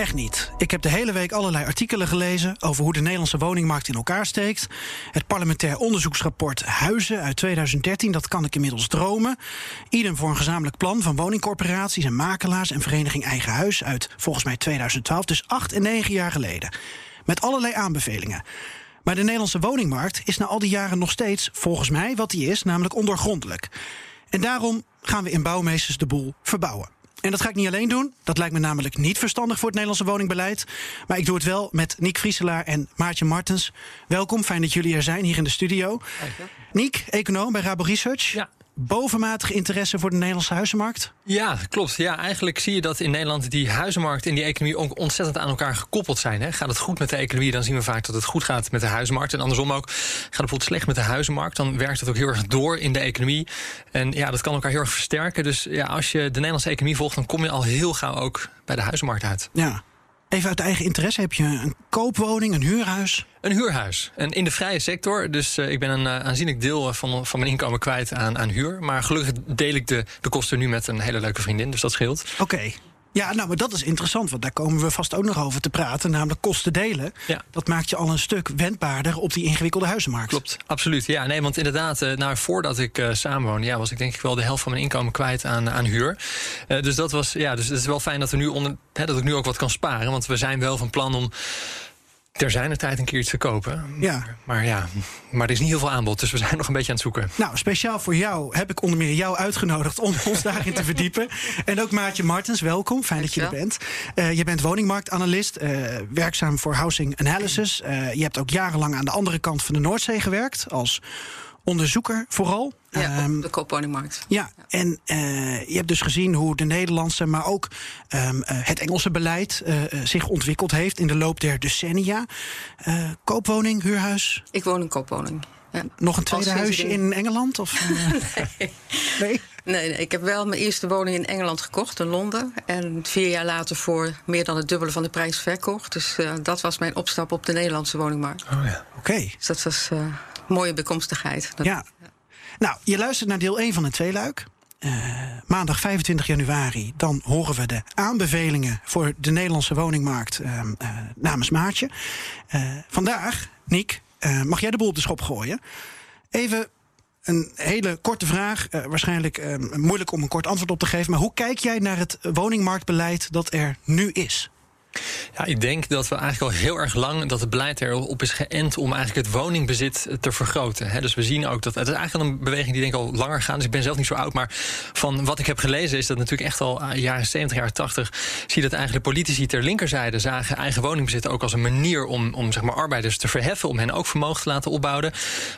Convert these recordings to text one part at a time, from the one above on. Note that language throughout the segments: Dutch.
Echt niet. Ik heb de hele week allerlei artikelen gelezen over hoe de Nederlandse woningmarkt in elkaar steekt. Het parlementair onderzoeksrapport Huizen uit 2013, dat kan ik inmiddels dromen. Idem voor een gezamenlijk plan van woningcorporaties en makelaars en Vereniging Eigen Huis uit volgens mij 2012, dus acht en negen jaar geleden. Met allerlei aanbevelingen. Maar de Nederlandse woningmarkt is na al die jaren nog steeds, volgens mij, wat die is, namelijk ondoorgrondelijk. En daarom gaan we in Bouwmeesters de boel verbouwen. En dat ga ik niet alleen doen. Dat lijkt me namelijk niet verstandig voor het Nederlandse woningbeleid. Maar ik doe het wel met Niek Vrieselaar en Maartje Martens. Welkom, fijn dat jullie er zijn hier in de studio. Niek, econoom bij Rabo Research. Ja bovenmatige interesse voor de Nederlandse huizenmarkt? Ja, klopt. Ja, eigenlijk zie je dat in Nederland die huizenmarkt en die economie ook ontzettend aan elkaar gekoppeld zijn. Hè. Gaat het goed met de economie, dan zien we vaak dat het goed gaat met de huizenmarkt. En andersom ook, gaat het bijvoorbeeld slecht met de huizenmarkt, dan werkt het ook heel erg door in de economie. En ja, dat kan elkaar heel erg versterken. Dus ja, als je de Nederlandse economie volgt, dan kom je al heel gauw ook bij de huizenmarkt uit. Ja. Even uit eigen interesse, heb je een koopwoning, een huurhuis? Een huurhuis. En in de vrije sector. Dus uh, ik ben een uh, aanzienlijk deel van, van mijn inkomen kwijt aan, aan huur. Maar gelukkig deel ik de, de kosten nu met een hele leuke vriendin. Dus dat scheelt. Oké. Ja, nou, maar dat is interessant, want daar komen we vast ook nog over te praten. Namelijk kosten delen. Ja. Dat maakt je al een stuk wendbaarder op die ingewikkelde huizenmarkt. Klopt, absoluut. Ja, nee, want inderdaad, uh, nou, voordat ik uh, samenwoonde, ja, was ik denk ik wel de helft van mijn inkomen kwijt aan, aan huur. Uh, dus dat was, ja, dus het is wel fijn dat, we nu onder, hè, dat ik nu ook wat kan sparen. Want we zijn wel van plan om er zijn er tijd een keer iets te kopen. Ja. Maar ja, maar er is niet heel veel aanbod, dus we zijn nog een beetje aan het zoeken. Nou, speciaal voor jou heb ik onder meer jou uitgenodigd om ons daarin te verdiepen. En ook Maartje Martens, welkom. Fijn dat je er bent. Uh, je bent woningmarktanalist, uh, werkzaam voor Housing Analysis. Uh, je hebt ook jarenlang aan de andere kant van de Noordzee gewerkt als onderzoeker vooral. Ja, um, de koopwoningmarkt. Ja, ja. en uh, je hebt dus gezien hoe de Nederlandse, maar ook um, uh, het Engelse beleid uh, zich ontwikkeld heeft in de loop der decennia. koopwoning, huurhuis? Ik woon in koopwoning. Ja. Nog een tweede huisje in Engeland? Of, nee. nee. Nee, nee, ik heb wel mijn eerste woning in Engeland gekocht, in Londen. En vier jaar later voor meer dan het dubbele van de prijs verkocht. Dus dat was mijn opstap op de Nederlandse woningmarkt. Oh ja, oké. Okay. Dus dat was mooie bekomstigheid. Ja. Nou, je luistert naar deel 1 van het tweeluik. Uh, maandag 25 januari, dan horen we de aanbevelingen voor de Nederlandse woningmarkt uh, uh, namens Maatje. vandaag, Niek, mag jij de boel op de schop gooien? Even een hele korte vraag, waarschijnlijk moeilijk om een kort antwoord op te geven. Maar hoe kijk jij naar het woningmarktbeleid dat er nu is? Ja, ik denk dat we eigenlijk al heel erg lang dat het beleid erop is geënt om eigenlijk het woningbezit te vergroten. dus we zien ook dat het is eigenlijk een beweging die denk ik al langer gaat. Dus ik ben zelf niet zo oud, maar van wat ik heb gelezen is dat natuurlijk echt al jaren 70, jaren 80 zie je dat eigenlijk politici ter linkerzijde zagen eigen woningbezit ook als een manier om, om zeg maar arbeiders te verheffen, om hen ook vermogen te laten opbouwen.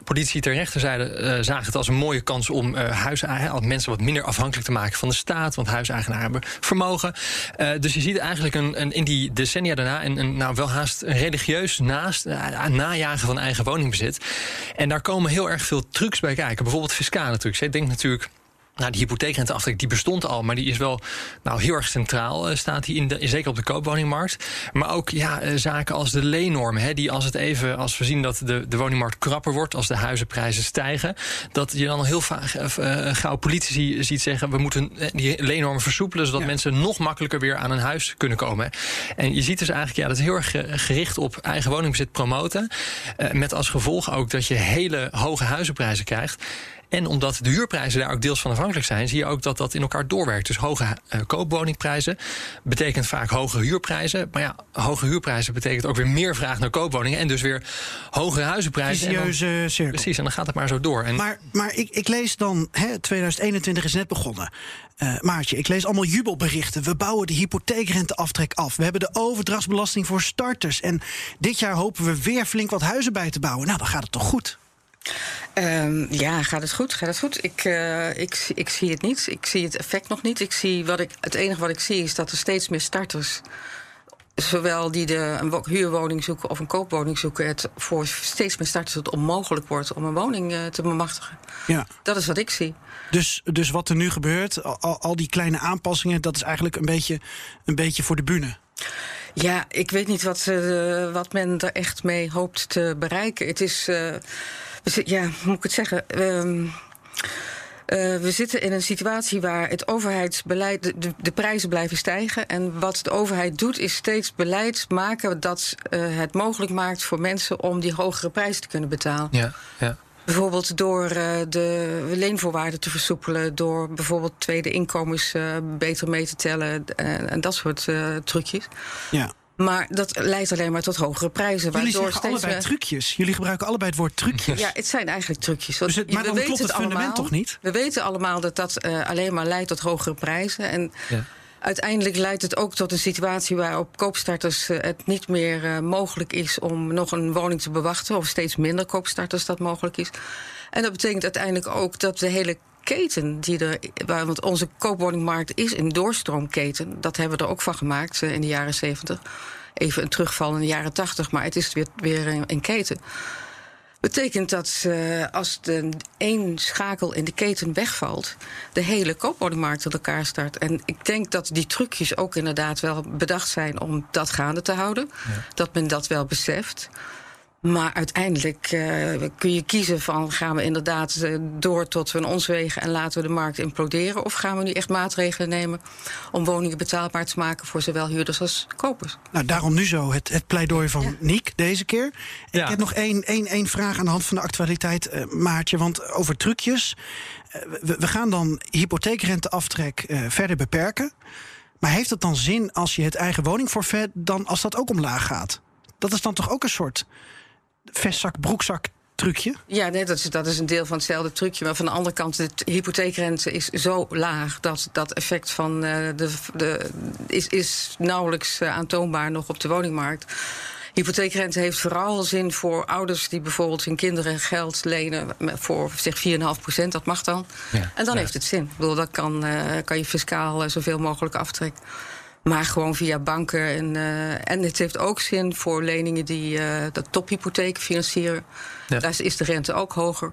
Politici ter rechterzijde uh, zagen het als een mooie kans om uh, huiseigenaren, mensen wat minder afhankelijk te maken van de staat, want huiseigenaren hebben vermogen. Dus je ziet eigenlijk een, een in die decennia daarna een nou wel haast religieus naast, uh, najagen van eigen woningbezit. En daar komen heel erg veel trucs bij kijken. Bijvoorbeeld fiscale trucs. Ik denk natuurlijk nou, die hypotheekrenteaftrek die bestond al, maar die is wel nou, heel erg centraal, uh, staat die in de, zeker op de koopwoningmarkt. Maar ook ja, uh, zaken als de leennormen, hè, die als het even, als we zien dat de, de woningmarkt krapper wordt, als de huizenprijzen stijgen, dat je dan al heel vaak uh, gauw politici ziet zeggen, we moeten die leennormen versoepelen, zodat ja. mensen nog makkelijker weer aan een huis kunnen komen. En je ziet dus eigenlijk, ja, dat is heel erg gericht op eigen woningbezit promoten. met als gevolg ook dat je hele hoge huizenprijzen krijgt. En omdat de huurprijzen daar ook deels van afhankelijk zijn, zie je ook dat dat in elkaar doorwerkt. Dus hoge uh, koopwoningprijzen betekent vaak hoge huurprijzen. Maar ja, hoge huurprijzen betekent ook weer meer vraag naar koopwoningen. En dus weer hogere huizenprijzen. Vicieuze cirkel. Precies, en dan gaat het maar zo door. En maar maar ik, ik lees dan, hè, 2021 is net begonnen. Uh, Maartje, ik lees allemaal jubelberichten. We bouwen de hypotheekrenteaftrek af. We hebben de overdrachtsbelasting voor starters. En dit jaar hopen we weer flink wat huizen bij te bouwen. Nou, dan gaat het toch goed? Um, ja, gaat het goed? Gaat het goed? Ik, uh, ik, ik zie het niet. Ik zie het effect nog niet. Ik zie wat ik, het enige wat ik zie is dat er steeds meer starters zowel die de, een huurwoning zoeken of een koopwoning zoeken, het voor steeds meer starters het onmogelijk wordt om een woning uh, te bemachtigen. Ja. Dat is wat ik zie. Dus, dus wat er nu gebeurt, al, al die kleine aanpassingen, dat is eigenlijk een beetje, een beetje voor de bühne. Ja, ik weet niet wat, uh, wat men er echt mee hoopt te bereiken. Het is, ja, hoe moet ik het zeggen? Uh, uh, we zitten in een situatie waar het overheidsbeleid, de, de, prijzen blijven stijgen. En wat de overheid doet, is steeds beleid maken dat uh, het mogelijk maakt voor mensen om die hogere prijzen te kunnen betalen. Ja, ja. Bijvoorbeeld door uh, de leenvoorwaarden te versoepelen, door bijvoorbeeld tweede inkomens beter mee te tellen en dat soort trucjes. Ja. Maar dat leidt alleen maar tot hogere prijzen. Jullie zeggen steeds allebei trucjes. Jullie gebruiken allebei het woord trucjes. Ja, het zijn eigenlijk trucjes. Dus het, maar dan klopt het, fundament allemaal, toch niet? We weten allemaal dat dat uh, alleen maar leidt tot hogere prijzen. En ja. uiteindelijk leidt het ook tot een situatie waarop koopstarters uh, het niet meer uh, mogelijk is om nog een woning te bewachten. Of steeds minder koopstarters dat mogelijk is. En dat betekent uiteindelijk ook dat de hele keten die er. Want onze koopwoningmarkt is een doorstroomketen. Dat hebben we er ook van gemaakt eh, in de jaren 70. Even een terugval in de jaren 80, maar het is weer, weer een, keten. Betekent dat uh, als de één schakel in de keten wegvalt, de hele koopwoningmarkt in elkaar start. En ik denk dat die trucjes ook inderdaad wel bedacht zijn om dat gaande te houden. Dat men dat wel beseft. Maar uiteindelijk uh, kun je kiezen van gaan we inderdaad uh, door tot we ons wegen en laten we de markt imploderen. Of gaan we nu echt maatregelen nemen om woningen betaalbaar te maken voor zowel huurders als kopers. Nou, daarom nu zo het, het pleidooi van ja. Niek deze keer. Ja. Ik heb nog één, één, één vraag aan de hand van de actualiteit, uh, Maartje. Want over trucjes. We, we, gaan dan hypotheekrenteaftrek verder beperken. Maar heeft het dan zin als je het eigen woningforfait dan als dat ook omlaag gaat? Dat is dan toch ook een soort vestzak, broekzak trucje? Ja, nee, dat, is, dat is een deel van hetzelfde trucje. Maar van de andere kant, de hypotheekrente is zo laag dat dat effect van uh, de, de, is, is nauwelijks uh, aantoonbaar nog op de woningmarkt. Hypotheekrente heeft vooral zin voor ouders die bijvoorbeeld hun kinderen geld lenen voor zeg 4,5 procent. Dat mag dan. Ja, en dan ja. heeft het zin. Ik bedoel, dat kan, uh, kan je fiscaal zoveel mogelijk aftrekken. Maar gewoon via banken. En, uh, en het heeft ook zin voor leningen die uh, de tophypotheek financieren. Ja. Daar is de rente ook hoger.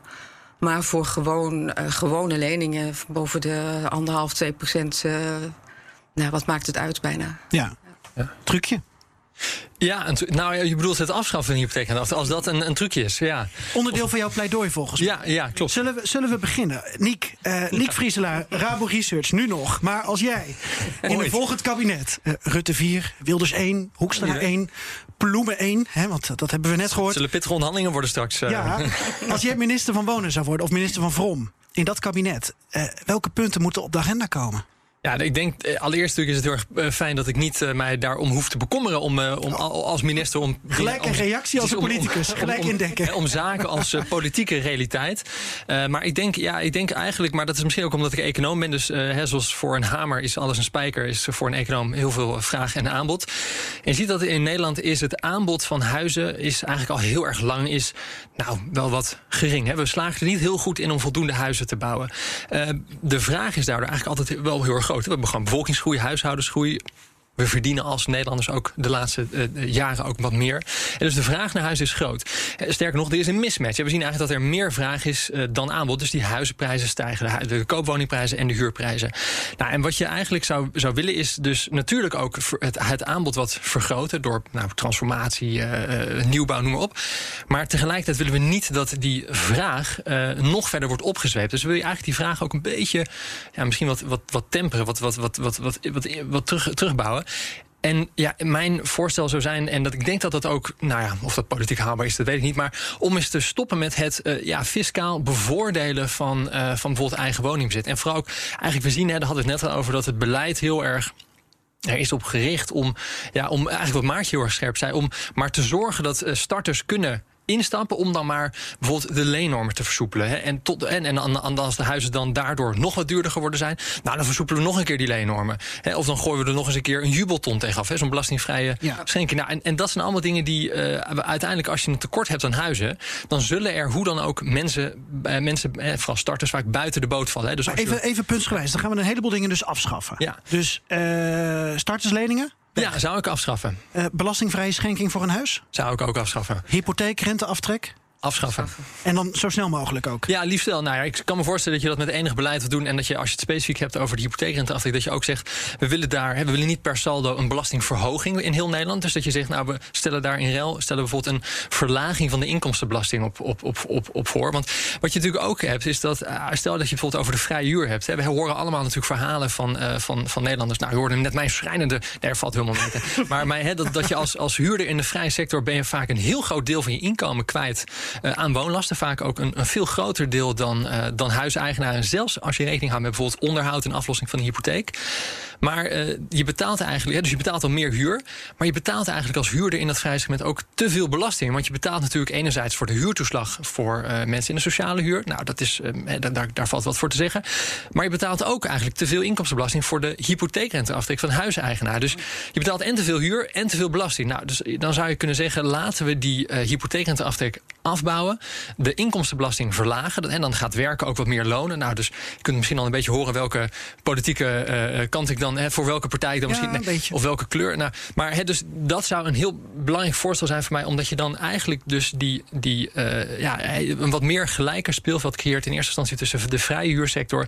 Maar voor gewoon, uh, gewone leningen boven de anderhalf, twee procent. nou, wat maakt het uit bijna? Ja, ja. trucje. Ja, nou je bedoelt het afschaffen van hypotheek. Als dat een, een trucje is, ja. Onderdeel van jouw pleidooi volgens mij. Ja, ja klopt. Zullen we, zullen we beginnen? Niek, uh, Niek Vrieselaar, Rabo Research, nu nog. Maar als jij in een volgend kabinet, uh, Rutte 4, Wilders 1, Hoekstra 1, Ploemen 1, hè, want dat hebben we net gehoord. Zullen pittige onderhandelingen worden straks? Uh. Ja, als jij minister van Wonen zou worden, of minister van Vrom, in dat kabinet, welke punten moeten op de agenda komen? Ja, ik denk eh, allereerst natuurlijk is het heel erg eh, fijn dat ik niet uh, mij daarom hoef te bekommeren om, uh, om als minister om gelijk een reactie als een politicus, om, gelijk indekken. Om, zaken als uh, politieke realiteit. maar ik denk, ja, ik denk eigenlijk, maar dat is misschien ook omdat ik econoom ben. Dus hè, zoals voor een hamer is alles een spijker, is voor een econoom heel veel vraag en aanbod. En je ziet dat in Nederland is het aanbod van huizen is eigenlijk al heel erg lang is, nou, wel wat gering. Hè. We slagen er niet heel goed in om voldoende huizen te bouwen. de vraag is daardoor eigenlijk altijd wel heel erg We hebben gewoon bevolkingsgroei, huishoudensgroei. We verdienen als Nederlanders ook de laatste uh, jaren ook wat meer. En dus de vraag naar huis is groot. Uh, sterker nog, er is een mismatch. We zien eigenlijk dat er meer vraag is dan aanbod. Dus die huizenprijzen stijgen, de, koopwoningprijzen en de huurprijzen. Nou, en wat je eigenlijk zou, zou willen is dus natuurlijk ook het, het aanbod wat vergroten door nou, transformatie, nieuwbouw, noem maar op. Maar tegelijkertijd willen we niet dat die vraag nog verder wordt opgezweept. Dus wil je eigenlijk die vraag ook een beetje, ja, misschien wat, wat, wat temperen, wat, wat, wat, wat, wat, wat, wat terug, terugbouwen. En ja, mijn voorstel zou zijn, en dat ik denk dat dat ook, nou ja, of dat politiek haalbaar is, dat weet ik niet, maar om eens te stoppen met het uh, ja, fiscaal bevoordelen van, uh, van bijvoorbeeld eigen woningbezit. En vooral ook, eigenlijk, we zien, hè, daar hadden we het net al over, dat het beleid heel erg er is op gericht om, ja, om eigenlijk wat Maartje heel erg scherp zei, om maar te zorgen dat uh, starters kunnen instappen om dan maar bijvoorbeeld de leennormen te versoepelen. Hè. En, tot, en, en, als de huizen dan daardoor nog wat duurder geworden zijn, nou dan versoepelen we nog een keer die leennormen. Hè. Of dan gooien we er nog eens een keer een jubelton tegenaf, zo'n belastingvrije ja. schenking. Nou, en, en dat zijn allemaal dingen die uh, uiteindelijk, als je een tekort hebt aan huizen, dan zullen er hoe dan ook mensen, uh, mensen eh, vooral starters, vaak buiten de boot vallen. Hè. Dus even, je... even puntsgewijs, dan gaan we een heleboel dingen dus afschaffen. Ja. Dus uh, startersleningen Ja, zou ik afschaffen. Uh, belastingvrije schenking voor een huis? Zou ik ook afschaffen. Hypotheekrenteaftrek? Afschaffen. En dan zo snel mogelijk ook? Ja, liefst wel. Nou ja, ik kan me voorstellen dat je dat met enig beleid wilt doen. En dat je, als je het specifiek hebt over de hypotheekrenteaftrek, dat je ook zegt: we willen daar, we willen niet per saldo een belastingverhoging in heel Nederland. Dus dat je zegt, nou, we stellen daar in rel, stellen bijvoorbeeld een verlaging van de inkomstenbelasting op, op, op, op, op voor. Want wat je natuurlijk ook hebt, is dat, uh, stel dat je bijvoorbeeld over de vrije huur hebt. Hè, we horen allemaal natuurlijk verhalen van, uh, van, van Nederlanders. Nou, je hoorde net mijn schrijnende. Nee, valt helemaal niet. maar hè, dat, dat je als, als huurder in de vrije sector ben je vaak een heel groot deel van je inkomen kwijt aan woonlast vaak ook een, een veel groter deel dan, uh, dan huiseigenaren. Zelfs als je rekening houdt met bijvoorbeeld onderhoud en aflossing van de hypotheek. Maar uh, je betaalt eigenlijk, dus je betaalt al meer huur. Maar je betaalt eigenlijk als huurder in dat vrije segment ook te veel belasting. Want je betaalt natuurlijk enerzijds voor de huurtoeslag voor mensen in de sociale huur. Nou, dat is, daar, daar valt wat voor te zeggen. Maar je betaalt ook eigenlijk te veel inkomstenbelasting voor de hypotheekrenteaftrek van huiseigenaar. Dus je betaalt en te veel huur en te veel belasting. Nou, dus dan zou je kunnen zeggen, laten we die uh, hypotheekrenteaftrek afbouwen. De inkomstenbelasting verlagen. En dan gaat werken ook wat meer lonen. Nou, dus je kunt misschien al een beetje horen welke politieke uh, kant ik dan dan, voor welke partij ik dan ja, misschien. of welke kleur. Nou, maar hè, dus dat zou een heel belangrijk voorstel zijn voor mij, omdat je dan eigenlijk dus die, die uh, ja, een wat meer gelijker speelveld creëert in eerste instantie tussen de vrije huursector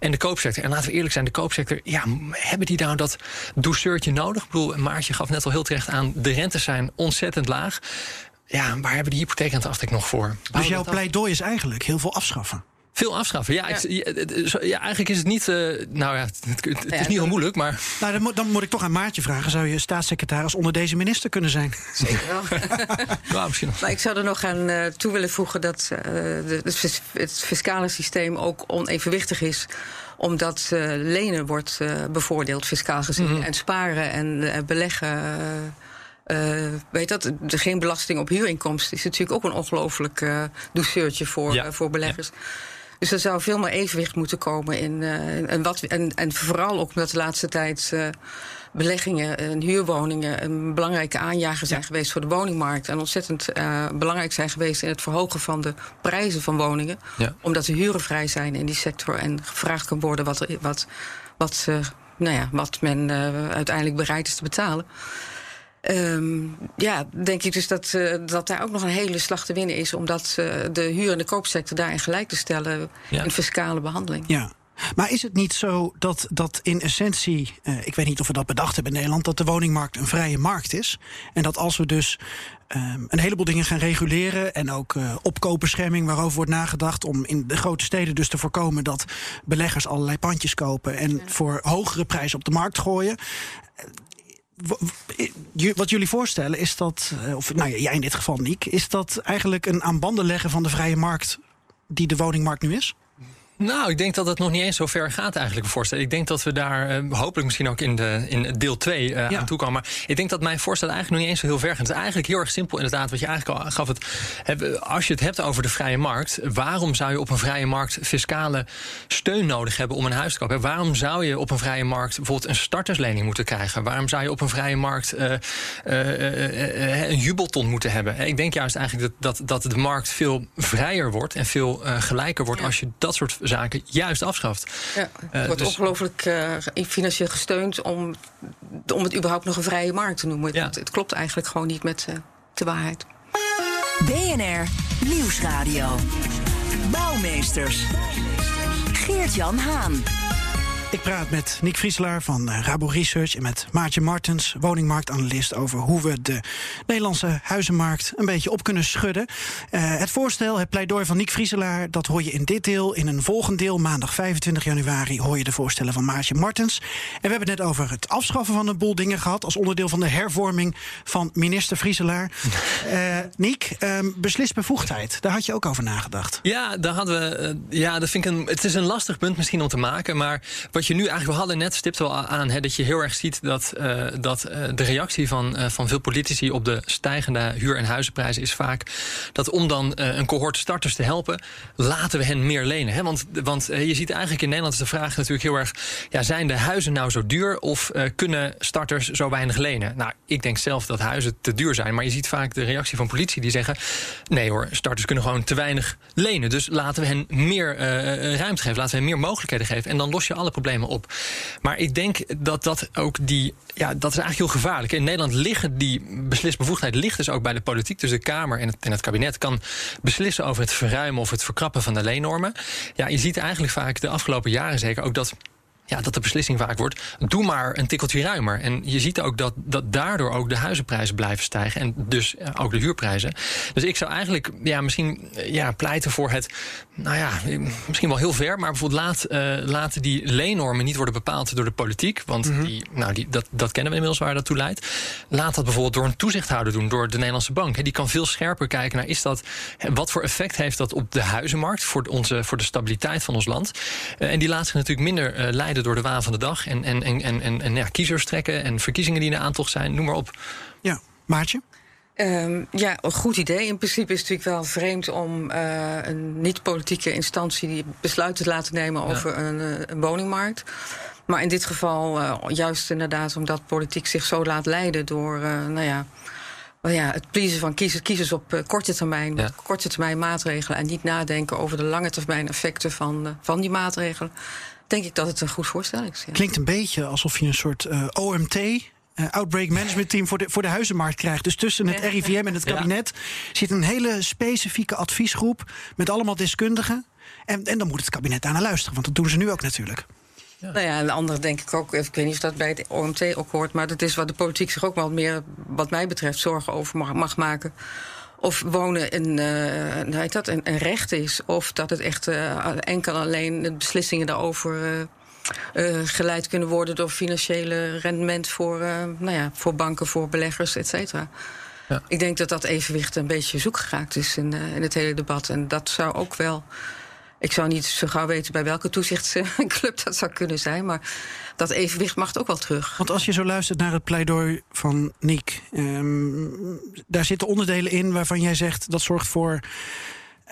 en de koopsector. En laten we eerlijk zijn, de koopsector, ja, hebben die nou dat douceurtje nodig? Ik bedoel, Maartje gaf net al heel terecht aan, de rentes zijn ontzettend laag. Ja, waar hebben die hypotheekrenteaftrek nog voor? Dus jouw pleidooi is eigenlijk heel veel afschaffen. Veel afschaffen. Ja, ja. Ik, ja, eigenlijk is het niet. Uh, nou ja, het, het, het is niet heel moeilijk, maar. Nou, dan, moet, dan moet ik toch aan Maartje vragen: zou je staatssecretaris onder deze minister kunnen zijn? Zeker wel. nou, misschien nog. Maar ik zou er nog aan uh, toe willen voegen dat uh, de, het fiscale systeem ook onevenwichtig is omdat uh, lenen wordt uh, bevoordeeld, fiscaal gezien. Mm -hmm. En sparen en uh, beleggen. Uh, weet dat, geen belasting op huurinkomsten is natuurlijk ook een ongelooflijk uh, douceurtje voor, ja. uh, voor beleggers. Ja. Dus er zou veel meer evenwicht moeten komen in. en, wat, en, en vooral ook omdat de laatste tijd beleggingen en huurwoningen een belangrijke aanjager zijn ja. geweest voor de woningmarkt. En ontzettend belangrijk zijn geweest in het verhogen van de prijzen van woningen. Ja. Omdat de huren vrij zijn in die sector en gevraagd kan worden wat, wat, wat, nou ja, wat men uiteindelijk bereid is te betalen. Um, ja, denk ik dus dat, uh, dat daar ook nog een hele slag te winnen is. Omdat uh, de huur- en de koopsector daarin gelijk te stellen ja. in fiscale behandeling. Ja. Maar is het niet zo dat, dat in essentie, uh, ik weet niet of we dat bedacht hebben in Nederland, dat de woningmarkt een vrije markt is? En dat als we dus um, een heleboel dingen gaan reguleren en ook uh, opkoopbescherming waarover wordt nagedacht om in de grote steden dus te voorkomen dat beleggers allerlei pandjes kopen en ja. voor hogere prijzen op de markt gooien wat jullie voorstellen is dat, eh, of nou ja, jij in dit geval, Niek, is dat eigenlijk een aan banden leggen van de vrije markt die de woningmarkt nu is? Nou, ik denk dat het nog niet eens zo ver gaat eigenlijk voorstellen. Ik denk dat we daar uh, hopelijk misschien ook in, de, in deel 2 uh, ja. aan toe komen. Maar ik denk dat mijn voorstel eigenlijk nog niet eens zo heel ver gaat. Het is eigenlijk heel erg simpel inderdaad, wat je eigenlijk al gaf. Het, als je het hebt over de vrije markt, waarom zou je op een vrije markt fiscale steun nodig hebben om een huis te kopen? Waarom zou je op een vrije markt bijvoorbeeld een starterslening moeten krijgen? Waarom zou je op een vrije markt uh, een jubelton moeten hebben? Ik denk juist eigenlijk dat, dat, dat de markt veel vrijer wordt en veel gelijker wordt ja. als je dat soort zaken juist afschaft. Ja, het wordt dus ongelooflijk uh, financieel gesteund om, om het überhaupt nog een vrije markt te noemen. Ja. Het, het, klopt eigenlijk gewoon niet met uh, de waarheid. BNR Nieuwsradio. Bouwmeesters. Geert-Jan Haan. Ik praat met Nick Vrieselaar van Rabo Research en met Maartje Martens, woningmarktanalist, over hoe we de Nederlandse huizenmarkt een beetje op kunnen schudden. Uh, het voorstel, het pleidooi van Nick Vrieselaar, dat hoor je in dit deel. In een volgend deel, maandag 25 januari, hoor je de voorstellen van Maartje Martens. En we hebben het net over het afschaffen van een boel dingen gehad als onderdeel van de hervorming van minister Vrieselaar. Uh, Nick, uh, beslisbevoegdheid, daar had je ook over nagedacht. Ja, daar hadden we. Uh, ja, dat vind ik een. Het is een lastig punt misschien om te maken, maar wat je nu eigenlijk, we hadden net stipt wel aan, dat je heel erg ziet dat, uh, dat uh, de reactie van, uh, van veel politici op de stijgende huur- en huizenprijzen is vaak dat om dan een cohort starters te helpen, laten we hen meer lenen. Want, want je ziet eigenlijk in Nederland is de vraag natuurlijk heel erg, ja, zijn de huizen nou zo duur of kunnen starters zo weinig lenen? Nou, ik denk zelf dat huizen te duur zijn, maar je ziet vaak de reactie van politie die zeggen, nee hoor, starters kunnen gewoon te weinig lenen. Dus laten we hen meer ruimte geven, laten we hen meer mogelijkheden geven en dan los je alle problemen op. Maar ik denk dat dat ook die. Ja, dat is eigenlijk heel gevaarlijk. In Nederland liggen die beslisbevoegdheid ligt dus ook bij de politiek. Dus de Kamer en het, het kabinet kan beslissen over het verruimen of het verkrappen van de leennormen. Ja, je ziet eigenlijk vaak de afgelopen jaren zeker ook dat ja, dat de beslissing vaak wordt: doe maar een tikkeltje ruimer. En je ziet ook dat, dat daardoor ook de huizenprijzen blijven stijgen. En dus ook de huurprijzen. Dus ik zou eigenlijk ja, misschien ja, pleiten voor het. Nou ja, misschien wel heel ver, maar bijvoorbeeld laat, uh, laten die leennormen niet worden bepaald door de politiek. Want mm -hmm. die, nou, die, dat, dat kennen we inmiddels waar dat toe leidt. Laat dat bijvoorbeeld door een toezichthouder doen, door de Nederlandse bank. Die kan veel scherper kijken naar is dat, wat voor effect heeft dat op de huizenmarkt, voor, onze, voor de stabiliteit van ons land. Uh, en die laat zich natuurlijk minder uh, leiden door de waan van de dag. En, en, en, en, en ja, kiezers trekken en verkiezingen die in de aantocht zijn, noem maar op. Ja, Maartje? Um, ja, een goed idee. In principe is het natuurlijk wel vreemd om uh, een niet-politieke instantie die besluiten te laten nemen over ja. een, een, woningmarkt. Maar in dit geval uh, juist inderdaad omdat politiek zich zo laat leiden door, nou ja, well ja, het pleasen van kiezers, kiezers op korte termijn, ja. korte termijn maatregelen en niet nadenken over de lange termijn effecten van, van die maatregelen denk ik dat het een goed voorstel is. Ja. Klinkt een beetje alsof je een soort uh, OMT. Uh, Outbreak Management Team voor de, voor de huizenmarkt krijgt. Dus tussen het RIVM en het kabinet zit een hele specifieke adviesgroep met allemaal deskundigen. En, en dan moet het kabinet daar naar luisteren, want dat doen ze nu ook natuurlijk. Ja. Nou ja, en de andere denk ik ook, ik weet niet of dat bij het OMT ook hoort, maar dat is wat de politiek zich ook wel meer, wat mij betreft, zorgen over mag, mag maken of wonen een, uh, heet dat, een, een, recht is. Of dat het echt uh, enkel alleen de beslissingen daarover uh, geleid kunnen worden door financiële rendement voor, nou ja, voor banken, voor beleggers, et cetera. Ja. Ik denk dat dat evenwicht een beetje zoek geraakt is in, in het hele debat. En dat zou ook wel. Ik zou niet zo gauw weten bij welke toezichtsclub dat zou kunnen zijn. Maar dat evenwicht mag ook wel terug. Want als je zo luistert naar het pleidooi van Niek, um, daar zitten onderdelen in waarvan jij zegt dat zorgt voor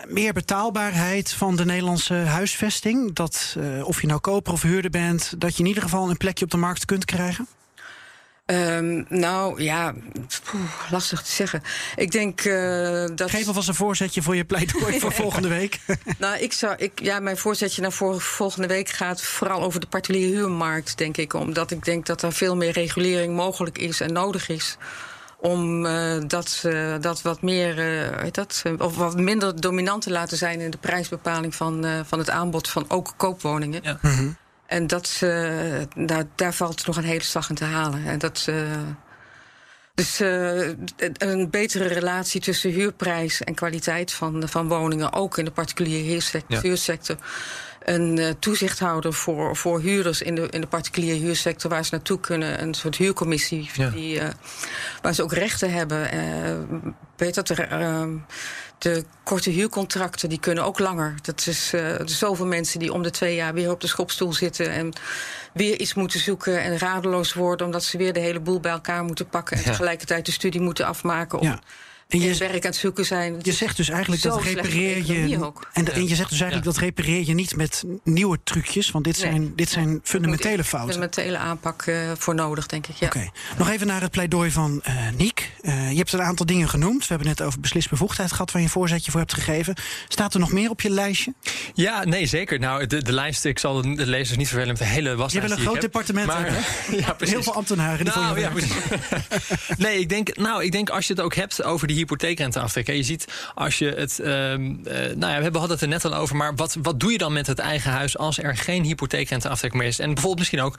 meer betaalbaarheid van de Nederlandse huisvesting. Dat uh, of je nou koper of huurder bent, dat je in ieder geval een plekje op de markt kunt krijgen? Um, nou ja, poeh, lastig te zeggen. Ik denk uh, dat. Geef alvast een voorzetje voor je pleidooi voor volgende week. nou, ik zou, ik, ja, mijn voorzetje naar voor, volgende week gaat vooral over de particuliere huurmarkt, denk ik. Omdat ik denk dat er veel meer regulering mogelijk is en nodig is om uh, dat, uh, dat wat meer, uh, dat, of wat minder dominant te laten zijn in de prijsbepaling van, van het aanbod van ook koopwoningen. Ja. Mm -hmm. En dat, uh, daar, daar valt nog een hele slag in te halen. En dat, dus uh, een betere relatie tussen huurprijs en kwaliteit van, van woningen, ook in de particuliere huursector. Ja. Een uh, toezichthouder voor, voor huurders in de, in de particuliere huursector waar ze naartoe kunnen. Een soort huurcommissie ja. die, uh, waar ze ook rechten hebben. weet dat er de korte huurcontracten die kunnen ook langer. Dat is uh, zoveel mensen die om de twee jaar weer op de schopstoel zitten en weer iets moeten zoeken en radeloos worden omdat ze weer de hele boel bij elkaar moeten pakken en ja. tegelijkertijd de studie moeten afmaken. Om, ja. En je werk aan het zoeken zijn. Je zegt dus eigenlijk dat repareer je. En, je zegt dus eigenlijk ja. dat repareer je niet met nieuwe trucjes. Want dit zijn, dit zijn fundamentele fouten. Fundamentele aanpak uh, voor nodig, denk ik. Ja. Oké. Okay. Nog even naar het pleidooi van uh, Niek. Uh, je hebt een aantal dingen genoemd. We hebben net over beslisbevoegdheid gehad waar je een voorzetje voor hebt gegeven. Staat er nog meer op je lijstje? Ja, nee, zeker. Nou, de, de lijst, ik zal de lezers niet vervelen met de hele waslijst. Je een groot departement maar, ja, Heel veel ambtenaren. Die nou, ja, nee, ik denk, nou, ik denk als je het ook hebt over die hypotheekrenteaftrek. Je ziet als je het. Uh, nou ja, we hadden het er net al over. Maar wat, wat doe je dan met het eigen huis als er geen hypotheekrenteaftrek meer is? En bijvoorbeeld misschien ook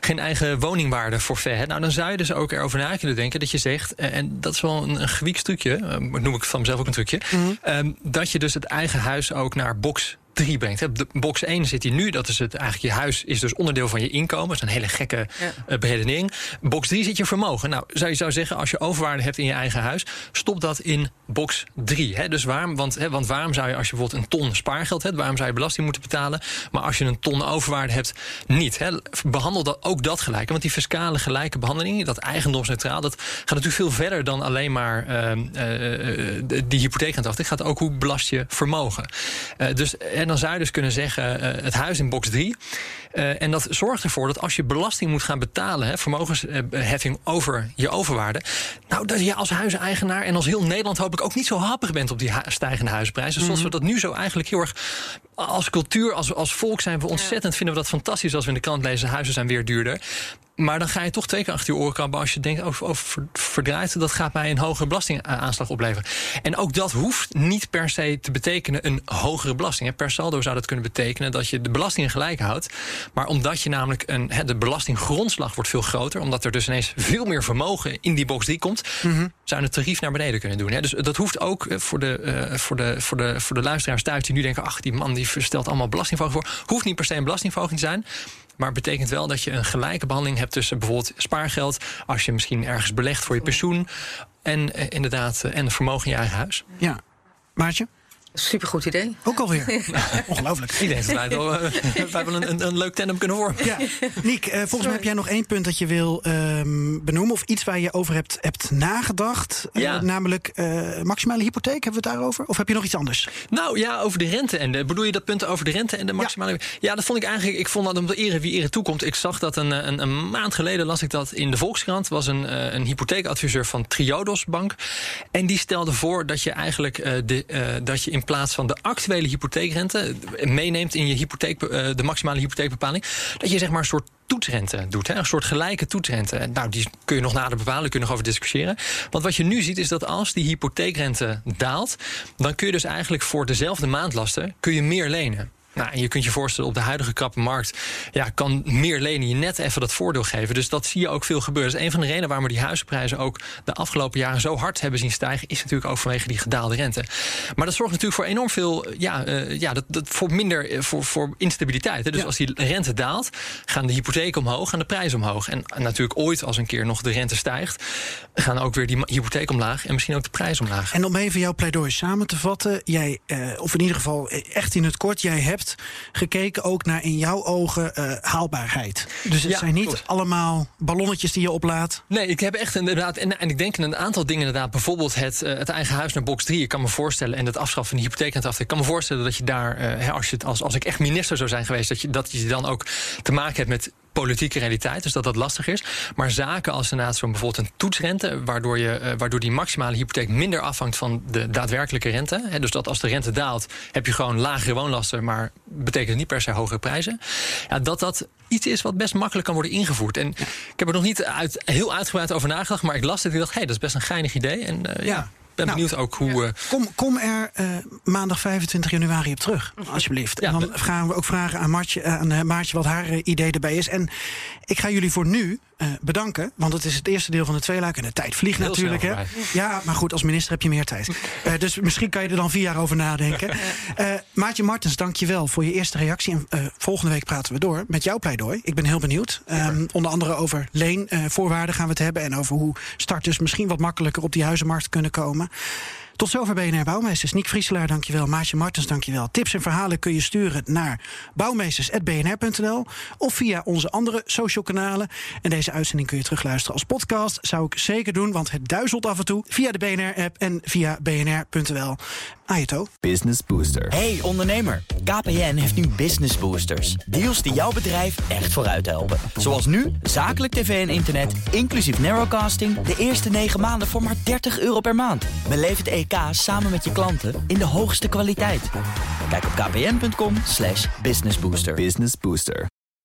geen eigen woningwaarde voor ver. Nou, dan zou je dus ook erover na kunnen denken dat je zegt. En dat is wel een, een gewiekst trucje. Uh, noem ik van mezelf ook een trucje. Mm -hmm. um, dat je dus het eigen huis ook naar box 3 brengt. De box 1 zit hier nu, dat is het eigenlijk je huis is dus onderdeel van je inkomen. Dat is een hele gekke ja. uh, beredenering. Box 3 zit je vermogen. Nou, zou je zou zeggen, als je overwaarde hebt in je eigen huis, stop dat in box 3. Hè? Dus waarom, want, hè, want waarom zou je, als je bijvoorbeeld een ton spaargeld hebt, waarom zou je belasting moeten betalen? Maar als je een ton overwaarde hebt, niet. Hè? Behandel dat, ook dat gelijk. Want die fiscale gelijke behandeling, dat eigendomsneutraal, dat gaat natuurlijk veel verder dan alleen maar uh, uh, die hypotheek aan Het gaat ook hoe belast je vermogen. dus en dan zou je dus kunnen zeggen, uh, het huis in box 3. Uh, en dat zorgt ervoor dat als je belasting moet gaan betalen, hè, vermogensheffing over je overwaarde, Nou, dat je als huizeneigenaar en als heel Nederland hoop ik ook niet zo happig bent op die stijgende huizenprijzen. Zoals we dat nu zo eigenlijk heel erg als cultuur, als, als volk zijn we ontzettend, vinden we dat fantastisch als we in de krant lezen, huizen zijn weer duurder. Maar dan ga je toch twee keer achter je oren krabben als je denkt over, over verdraaid. Dat gaat mij een hogere belastingaanslag opleveren. En ook dat hoeft niet per se te betekenen een hogere belasting. Per saldo zou dat kunnen betekenen dat je de belastingen gelijk houdt. Maar omdat je namelijk een, de belastinggrondslag wordt veel groter. Omdat er dus ineens veel meer vermogen in die box 3 komt. Mm Zou je het tarief naar beneden kunnen doen. Dus dat hoeft ook eh, voor de, uh, voor, de, voor, de, voor de luisteraars thuis die nu denken: ach, die man die stelt allemaal belastingverhoging voor. Hoeft niet per se een belastingverhoging te zijn. Maar het betekent wel dat je een gelijke behandeling hebt tussen bijvoorbeeld spaargeld, als je misschien ergens belegt voor je pensioen, en eh, inderdaad, eh, en vermogen in je eigen huis. Ja. Maartje? Supergoed idee. Ook alweer. Ongelooflijk. Ik denk dat wij wel, uh, wij wel een, een, leuk tandem kunnen vormen. Ja. Niek, uh, volgens mij heb jij nog één punt dat je wil um, benoemen. Of iets waar je over hebt, hebt nagedacht. Uh, ja. namelijk maximale hypotheek. Hebben we het daarover? Of heb je nog iets anders? Nou ja, over de rente. En de, bedoel je dat punt over de rente en de maximale... Ja, ja dat vond ik eigenlijk... Ik vond dat om de ere wie ere toekomt. Ik zag dat een, een, een, maand geleden las ik dat in de Volkskrant. was een, een hypotheekadviseur van Triodos Bank. En die stelde voor dat je eigenlijk de, dat je in in plaats van de actuele hypotheekrente meeneemt in je hypotheek, eh, de maximale hypotheekbepaling, dat je zeg maar een soort toetsrente doet. Hè? Een soort gelijke toetsrente. Nou, die kun je nog nader bepalen, kun je nog over discussiëren. Want wat je nu ziet is dat als die hypotheekrente daalt, dan kun je dus eigenlijk voor dezelfde maandlasten kun je meer lenen. Nou, en je kunt je voorstellen, op de huidige krappe markt ja, kan meer lenen je net even dat voordeel geven. Dus dat zie je ook veel gebeuren. Dat is een van de redenen waarom we die huizenprijzen ook de afgelopen jaren zo hard hebben zien stijgen, is natuurlijk ook vanwege die gedaalde rente. Maar dat zorgt natuurlijk voor enorm veel, ja, uh, ja dat, dat voor minder, eh, voor, voor instabiliteit. Hè. Dus als die rente daalt, gaan de hypotheken omhoog, gaan de prijzen omhoog. En, natuurlijk ooit als een keer nog de rente stijgt, gaan ook weer die hypotheek omlaag en misschien ook de prijs omlaag. En om even jouw pleidooi samen te vatten, jij, uh, of in ieder geval echt in het kort, jij hebt gekeken ook naar in jouw ogen uh, haalbaarheid. Dus het zijn niet allemaal ballonnetjes die je oplaat. Nee, ik heb echt inderdaad. En, en ik denk in een aantal dingen inderdaad. Bijvoorbeeld het, uh, het eigen huis naar box 3. Ik kan me voorstellen. En het afschaffen van de hypotheek af. Ik kan me voorstellen dat je daar. Uh, als, je het, als, als ik echt minister zou zijn geweest. Dat je, dat je dan ook te maken hebt met politieke realiteit, dus dat dat lastig is. Maar zaken als inderdaad zo'n bijvoorbeeld een toetsrente, waardoor, je, uh, waardoor die maximale hypotheek minder afhangt van de daadwerkelijke rente. Hè, dus dat als de rente daalt, heb je gewoon lagere woonlasten, maar betekent niet per se hogere prijzen. Ja, dat dat iets is wat best makkelijk kan worden ingevoerd. En ik heb er nog niet uit, heel uitgebreid over nagedacht, maar ik las het en dacht, hé, hey, dat is best een geinig idee. En uh, ja. Ben nou, benieuwd ook hoe. Uh... Kom, kom er uh, maandag 25 januari op terug, alsjeblieft. Ja, en dan gaan we ook vragen aan, Martje, aan uh, Maartje wat haar idee erbij is. En ik ga jullie voor nu bedanken, want het is het eerste deel van de tweeluik. En de tijd vliegt Heel natuurlijk. Hè? Ja, maar goed, als minister heb je meer tijd. dus misschien kan je er dan vier jaar over nadenken. Maartje Martens, dank je wel voor je eerste reactie. En volgende week praten we door met jouw pleidooi. Ik ben heel benieuwd. Um, onder andere over leenvoorwaarden gaan we het hebben. En over hoe starters misschien wat makkelijker op die huizenmarkt kunnen komen. Tot zover BNR Bouwmeesters. Niek Vrieselaar, dankjewel. Maatje Martens, dankjewel. Tips en verhalen kun je sturen naar bouwmeesters.bnr.nl of via onze andere social kanalen. En deze uitzending kun je terugluisteren als podcast. Zou ik zeker doen, want het duizelt af en toe via de BNR-app en via bnr.nl. Ajeto. Business Booster. Hey ondernemer, KPN heeft nu Business Boosters. Deals die jouw bedrijf echt vooruit helpen. Zoals nu, zakelijk tv en internet, inclusief narrowcasting... de eerste 9 maanden voor maar 30 euro per maand. Beleef het EK samen met je klanten in de hoogste kwaliteit. Kijk op kpn.com businessbooster. Business Booster.